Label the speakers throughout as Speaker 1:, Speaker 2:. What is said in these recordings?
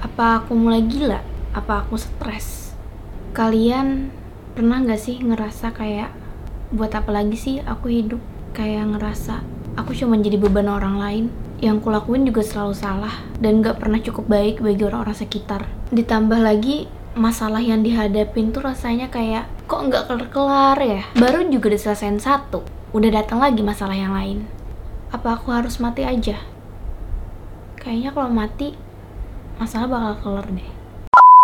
Speaker 1: Apa aku mulai gila? Apa aku stres? Kalian pernah gak sih ngerasa kayak buat apa lagi sih aku hidup? Kayak ngerasa aku cuma jadi beban orang lain yang kulakuin juga selalu salah dan gak pernah cukup baik bagi orang-orang sekitar. Ditambah lagi masalah yang dihadapin tuh rasanya kayak kok nggak kelar-kelar ya? Baru juga diselesain satu, udah datang lagi masalah yang lain. Apa aku harus mati aja? Kayaknya kalau mati masalah bakal kelar deh.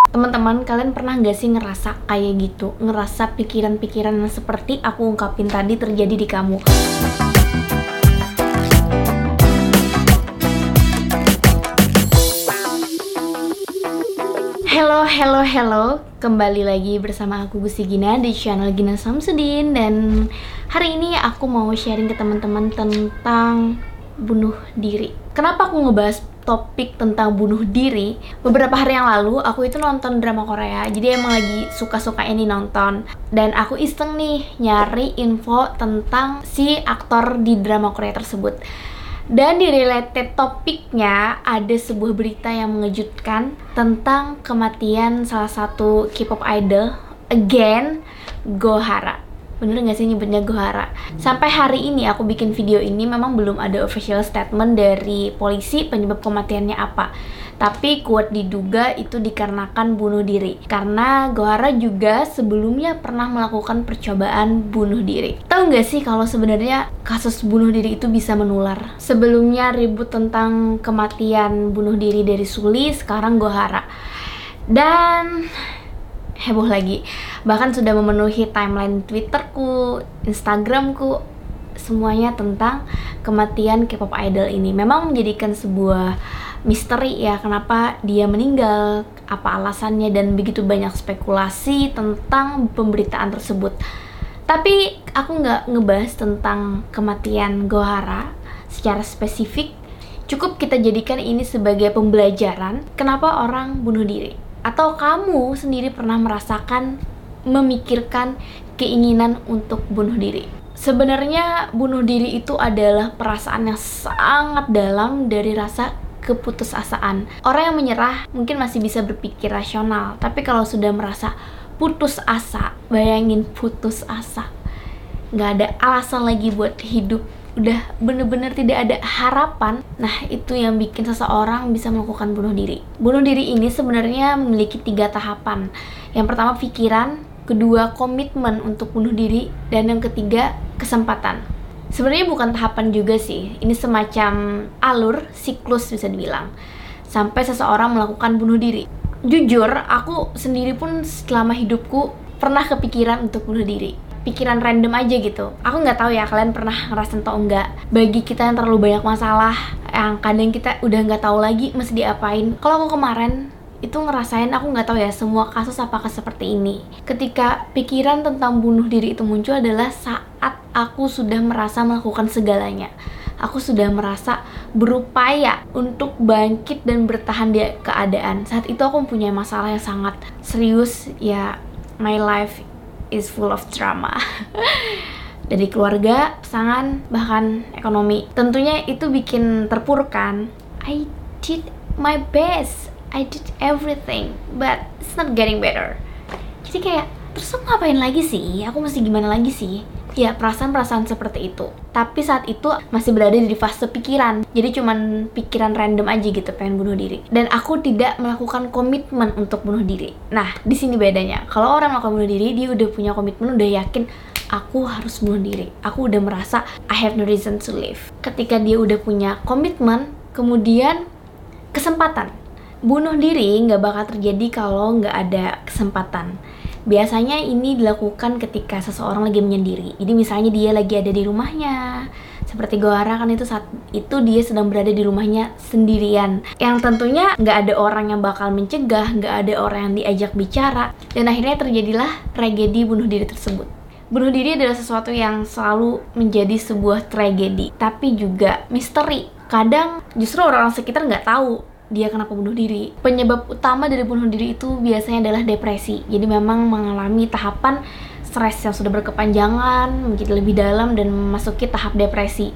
Speaker 1: Teman-teman, kalian pernah gak sih ngerasa kayak gitu? Ngerasa pikiran-pikiran seperti aku ungkapin tadi terjadi di kamu? Hello, hello, hello Kembali lagi bersama aku Gusti Gina di channel Gina Samsudin Dan hari ini aku mau sharing ke teman-teman tentang bunuh diri Kenapa aku ngebahas topik tentang bunuh diri Beberapa hari yang lalu aku itu nonton drama Korea Jadi emang lagi suka-suka ini nonton Dan aku iseng nih nyari info tentang si aktor di drama Korea tersebut dan di related topiknya ada sebuah berita yang mengejutkan tentang kematian salah satu K-pop idol again Gohara. Bener gak sih nyebutnya Gohara? Sampai hari ini aku bikin video ini memang belum ada official statement dari polisi penyebab kematiannya apa. Tapi kuat diduga itu dikarenakan bunuh diri. Karena Gohara juga sebelumnya pernah melakukan percobaan bunuh diri. Tahu nggak sih kalau sebenarnya kasus bunuh diri itu bisa menular? Sebelumnya ribut tentang kematian bunuh diri dari Suli sekarang Gohara. Dan heboh lagi bahkan sudah memenuhi timeline Twitterku, Instagramku semuanya tentang kematian K-pop idol ini memang menjadikan sebuah misteri ya kenapa dia meninggal, apa alasannya dan begitu banyak spekulasi tentang pemberitaan tersebut. Tapi aku nggak ngebahas tentang kematian Gohara secara spesifik. Cukup kita jadikan ini sebagai pembelajaran kenapa orang bunuh diri. Atau kamu sendiri pernah merasakan memikirkan keinginan untuk bunuh diri. Sebenarnya bunuh diri itu adalah perasaan yang sangat dalam dari rasa keputusasaan. Orang yang menyerah mungkin masih bisa berpikir rasional, tapi kalau sudah merasa putus asa, bayangin putus asa. Nggak ada alasan lagi buat hidup, udah bener-bener tidak ada harapan. Nah, itu yang bikin seseorang bisa melakukan bunuh diri. Bunuh diri ini sebenarnya memiliki tiga tahapan. Yang pertama pikiran, kedua komitmen untuk bunuh diri, dan yang ketiga kesempatan sebenarnya bukan tahapan juga sih ini semacam alur siklus bisa dibilang sampai seseorang melakukan bunuh diri jujur aku sendiri pun selama hidupku pernah kepikiran untuk bunuh diri pikiran random aja gitu. Aku nggak tahu ya kalian pernah ngerasain atau enggak bagi kita yang terlalu banyak masalah yang kadang kita udah nggak tahu lagi mesti diapain. Kalau aku kemarin itu ngerasain aku nggak tahu ya semua kasus apakah seperti ini. Ketika pikiran tentang bunuh diri itu muncul adalah saat aku sudah merasa melakukan segalanya. Aku sudah merasa berupaya untuk bangkit dan bertahan di keadaan. Saat itu aku mempunyai masalah yang sangat serius ya my life is full of drama dari keluarga, pasangan, bahkan ekonomi. Tentunya itu bikin terpuruk kan. I did my best. I did everything but it's not getting better. Jadi kayak terus aku ngapain lagi sih? Aku mesti gimana lagi sih ya perasaan-perasaan seperti itu. Tapi saat itu masih berada di fase pikiran. Jadi cuman pikiran random aja gitu pengen bunuh diri. Dan aku tidak melakukan komitmen untuk bunuh diri. Nah di sini bedanya. Kalau orang melakukan bunuh diri dia udah punya komitmen udah yakin aku harus bunuh diri. Aku udah merasa I have no reason to live. Ketika dia udah punya komitmen kemudian kesempatan. Bunuh diri nggak bakal terjadi kalau nggak ada kesempatan. Biasanya ini dilakukan ketika seseorang lagi menyendiri. Jadi misalnya dia lagi ada di rumahnya, seperti Goara kan itu saat itu dia sedang berada di rumahnya sendirian. Yang tentunya nggak ada orang yang bakal mencegah, nggak ada orang yang diajak bicara, dan akhirnya terjadilah tragedi bunuh diri tersebut. Bunuh diri adalah sesuatu yang selalu menjadi sebuah tragedi, tapi juga misteri. Kadang justru orang-orang sekitar nggak tahu dia kenapa bunuh diri. Penyebab utama dari bunuh diri itu biasanya adalah depresi. Jadi memang mengalami tahapan stres yang sudah berkepanjangan, menjadi lebih dalam dan memasuki tahap depresi.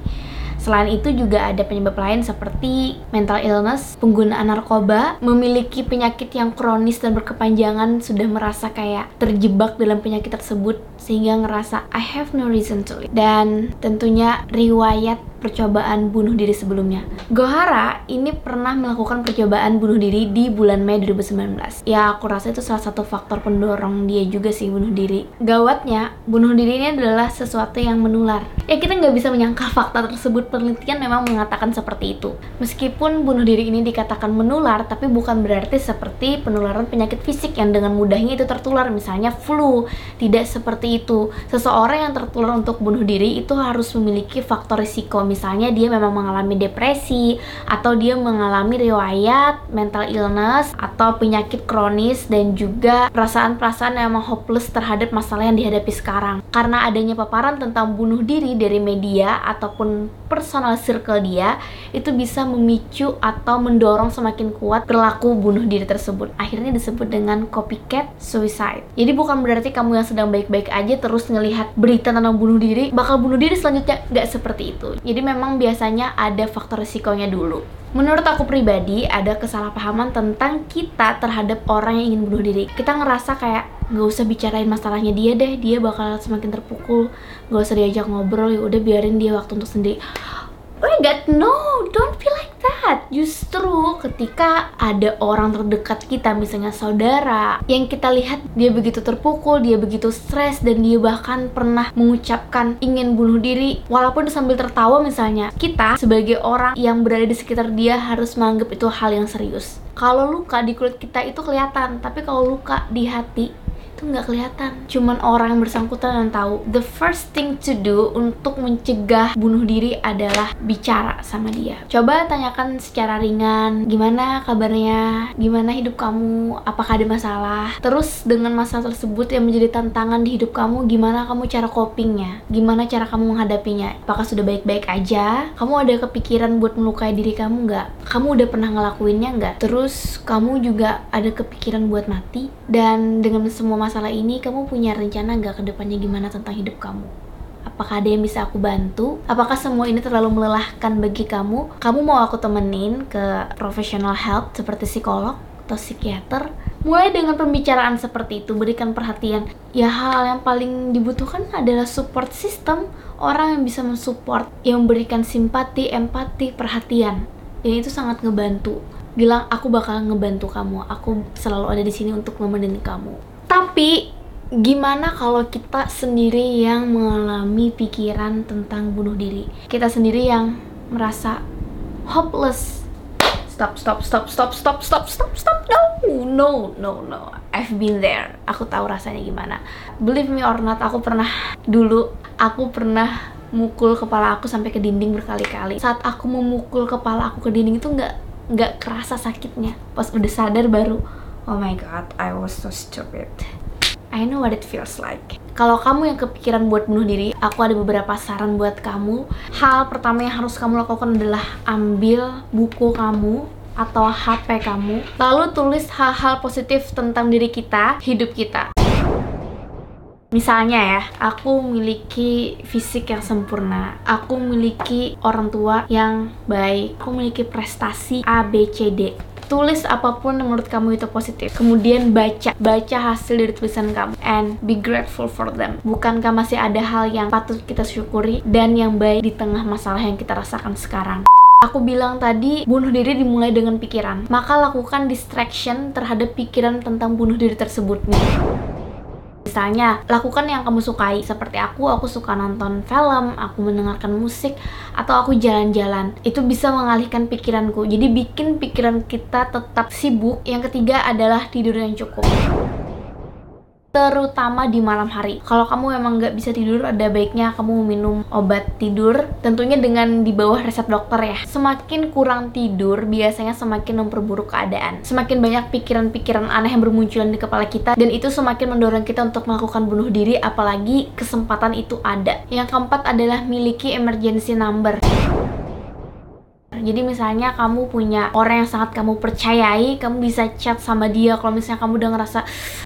Speaker 1: Selain itu juga ada penyebab lain seperti mental illness, penggunaan narkoba, memiliki penyakit yang kronis dan berkepanjangan, sudah merasa kayak terjebak dalam penyakit tersebut sehingga ngerasa I have no reason to live. Dan tentunya riwayat percobaan bunuh diri sebelumnya. Gohara ini pernah melakukan percobaan bunuh diri di bulan Mei 2019. Ya, aku rasa itu salah satu faktor pendorong dia juga sih bunuh diri. Gawatnya, bunuh diri ini adalah sesuatu yang menular. Ya, kita nggak bisa menyangka fakta tersebut. Penelitian memang mengatakan seperti itu. Meskipun bunuh diri ini dikatakan menular, tapi bukan berarti seperti penularan penyakit fisik yang dengan mudahnya itu tertular. Misalnya flu, tidak seperti itu. Seseorang yang tertular untuk bunuh diri itu harus memiliki faktor risiko misalnya dia memang mengalami depresi atau dia mengalami riwayat mental illness atau penyakit kronis dan juga perasaan-perasaan yang emang hopeless terhadap masalah yang dihadapi sekarang. Karena adanya paparan tentang bunuh diri dari media ataupun personal circle dia itu bisa memicu atau mendorong semakin kuat perilaku bunuh diri tersebut. Akhirnya disebut dengan copycat suicide. Jadi bukan berarti kamu yang sedang baik-baik aja terus ngelihat berita tentang bunuh diri bakal bunuh diri selanjutnya nggak seperti itu. Jadi memang biasanya ada faktor risikonya dulu. Menurut aku pribadi, ada kesalahpahaman tentang kita terhadap orang yang ingin bunuh diri. Kita ngerasa kayak nggak usah bicarain masalahnya dia deh, dia bakal semakin terpukul, nggak usah diajak ngobrol, ya udah biarin dia waktu untuk sendiri. Oh my god, no, don't feel that. Justru ketika ada orang terdekat kita, misalnya saudara, yang kita lihat dia begitu terpukul, dia begitu stres, dan dia bahkan pernah mengucapkan ingin bunuh diri, walaupun sambil tertawa misalnya, kita sebagai orang yang berada di sekitar dia harus menganggap itu hal yang serius. Kalau luka di kulit kita itu kelihatan, tapi kalau luka di hati itu nggak kelihatan. Cuman orang yang bersangkutan yang tahu. The first thing to do untuk mencegah bunuh diri adalah bicara sama dia. Coba tanyakan secara ringan gimana kabarnya? Gimana hidup kamu? Apakah ada masalah? Terus dengan masalah tersebut yang menjadi tantangan di hidup kamu gimana kamu cara copingnya? Gimana cara kamu menghadapinya? Apakah sudah baik-baik aja? Kamu ada kepikiran buat melukai diri kamu nggak? Kamu udah pernah ngelakuinnya nggak? Terus kamu juga ada kepikiran buat mati? Dan dengan semua masalah masalah ini kamu punya rencana nggak ke depannya gimana tentang hidup kamu? Apakah ada yang bisa aku bantu? Apakah semua ini terlalu melelahkan bagi kamu? Kamu mau aku temenin ke professional help seperti psikolog atau psikiater? Mulai dengan pembicaraan seperti itu, berikan perhatian. Ya hal yang paling dibutuhkan adalah support system, orang yang bisa mensupport, yang memberikan simpati, empati, perhatian. Dan itu sangat ngebantu. Bilang aku bakal ngebantu kamu, aku selalu ada di sini untuk nemenin kamu tapi gimana kalau kita sendiri yang mengalami pikiran tentang bunuh diri? Kita sendiri yang merasa hopeless. Stop, stop, stop, stop, stop, stop, stop, stop. No, no, no, no. I've been there. Aku tahu rasanya gimana. Believe me or not, aku pernah dulu aku pernah mukul kepala aku sampai ke dinding berkali-kali. Saat aku memukul kepala aku ke dinding itu nggak nggak kerasa sakitnya. Pas udah sadar baru Oh my god, I was so stupid. I know what it feels like. Kalau kamu yang kepikiran buat bunuh diri, aku ada beberapa saran buat kamu. Hal pertama yang harus kamu lakukan adalah ambil buku kamu atau HP kamu, lalu tulis hal-hal positif tentang diri kita, hidup kita. Misalnya ya, aku memiliki fisik yang sempurna, aku memiliki orang tua yang baik, aku memiliki prestasi A, B, C, D tulis apa pun yang menurut kamu itu positif kemudian baca baca hasil dari tulisan kamu and be grateful for them bukankah masih ada hal yang patut kita syukuri dan yang baik di tengah masalah yang kita rasakan sekarang Aku bilang tadi, bunuh diri dimulai dengan pikiran. Maka lakukan distraction terhadap pikiran tentang bunuh diri tersebut. Misalnya, lakukan yang kamu sukai. Seperti aku, aku suka nonton film, aku mendengarkan musik, atau aku jalan-jalan. Itu bisa mengalihkan pikiranku. Jadi bikin pikiran kita tetap sibuk. Yang ketiga adalah tidur yang cukup terutama di malam hari. Kalau kamu memang nggak bisa tidur, ada baiknya kamu minum obat tidur, tentunya dengan di bawah resep dokter ya. Semakin kurang tidur, biasanya semakin memperburuk keadaan. Semakin banyak pikiran-pikiran aneh yang bermunculan di kepala kita, dan itu semakin mendorong kita untuk melakukan bunuh diri, apalagi kesempatan itu ada. Yang keempat adalah miliki emergency number. Jadi misalnya kamu punya orang yang sangat kamu percayai, kamu bisa chat sama dia. Kalau misalnya kamu udah ngerasa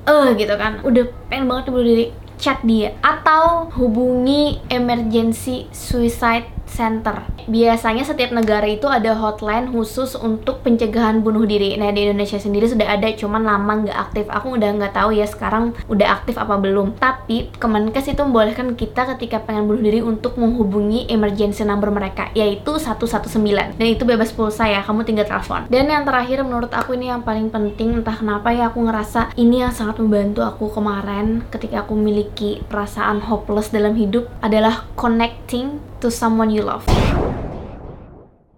Speaker 1: eh gitu kan, udah pengen banget bunuh diri, chat dia. Atau hubungi emergency suicide Center. Biasanya setiap negara itu ada hotline khusus untuk pencegahan bunuh diri. Nah di Indonesia sendiri sudah ada, cuman lama nggak aktif. Aku udah nggak tahu ya sekarang udah aktif apa belum. Tapi Kemenkes itu membolehkan kita ketika pengen bunuh diri untuk menghubungi emergency number mereka, yaitu 119. Dan itu bebas pulsa ya, kamu tinggal telepon. Dan yang terakhir menurut aku ini yang paling penting, entah kenapa ya aku ngerasa ini yang sangat membantu aku kemarin ketika aku memiliki perasaan hopeless dalam hidup adalah connecting to someone you love.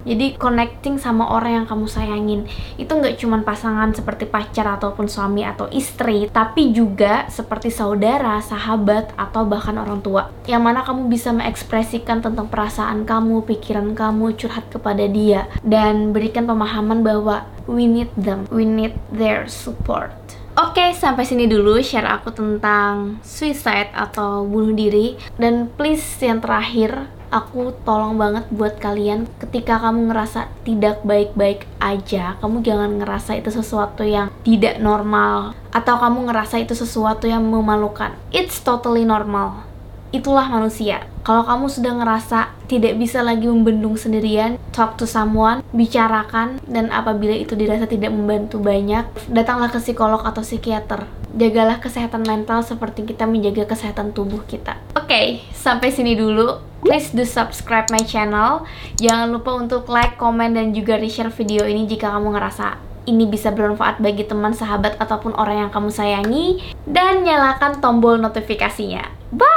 Speaker 1: Jadi connecting sama orang yang kamu sayangin itu nggak cuma pasangan seperti pacar ataupun suami atau istri, tapi juga seperti saudara, sahabat atau bahkan orang tua. Yang mana kamu bisa mengekspresikan tentang perasaan kamu, pikiran kamu, curhat kepada dia dan berikan pemahaman bahwa we need them, we need their support. Oke, okay, sampai sini dulu share aku tentang suicide atau bunuh diri. Dan please yang terakhir, aku tolong banget buat kalian ketika kamu ngerasa tidak baik-baik aja, kamu jangan ngerasa itu sesuatu yang tidak normal atau kamu ngerasa itu sesuatu yang memalukan. It's totally normal itulah manusia. Kalau kamu sudah ngerasa tidak bisa lagi membendung sendirian, talk to someone, bicarakan, dan apabila itu dirasa tidak membantu banyak, datanglah ke psikolog atau psikiater. Jagalah kesehatan mental seperti kita menjaga kesehatan tubuh kita. Oke, okay, sampai sini dulu. Please do subscribe my channel. Jangan lupa untuk like, comment, dan juga reshare video ini jika kamu ngerasa ini bisa bermanfaat bagi teman, sahabat, ataupun orang yang kamu sayangi. Dan nyalakan tombol notifikasinya. Bye!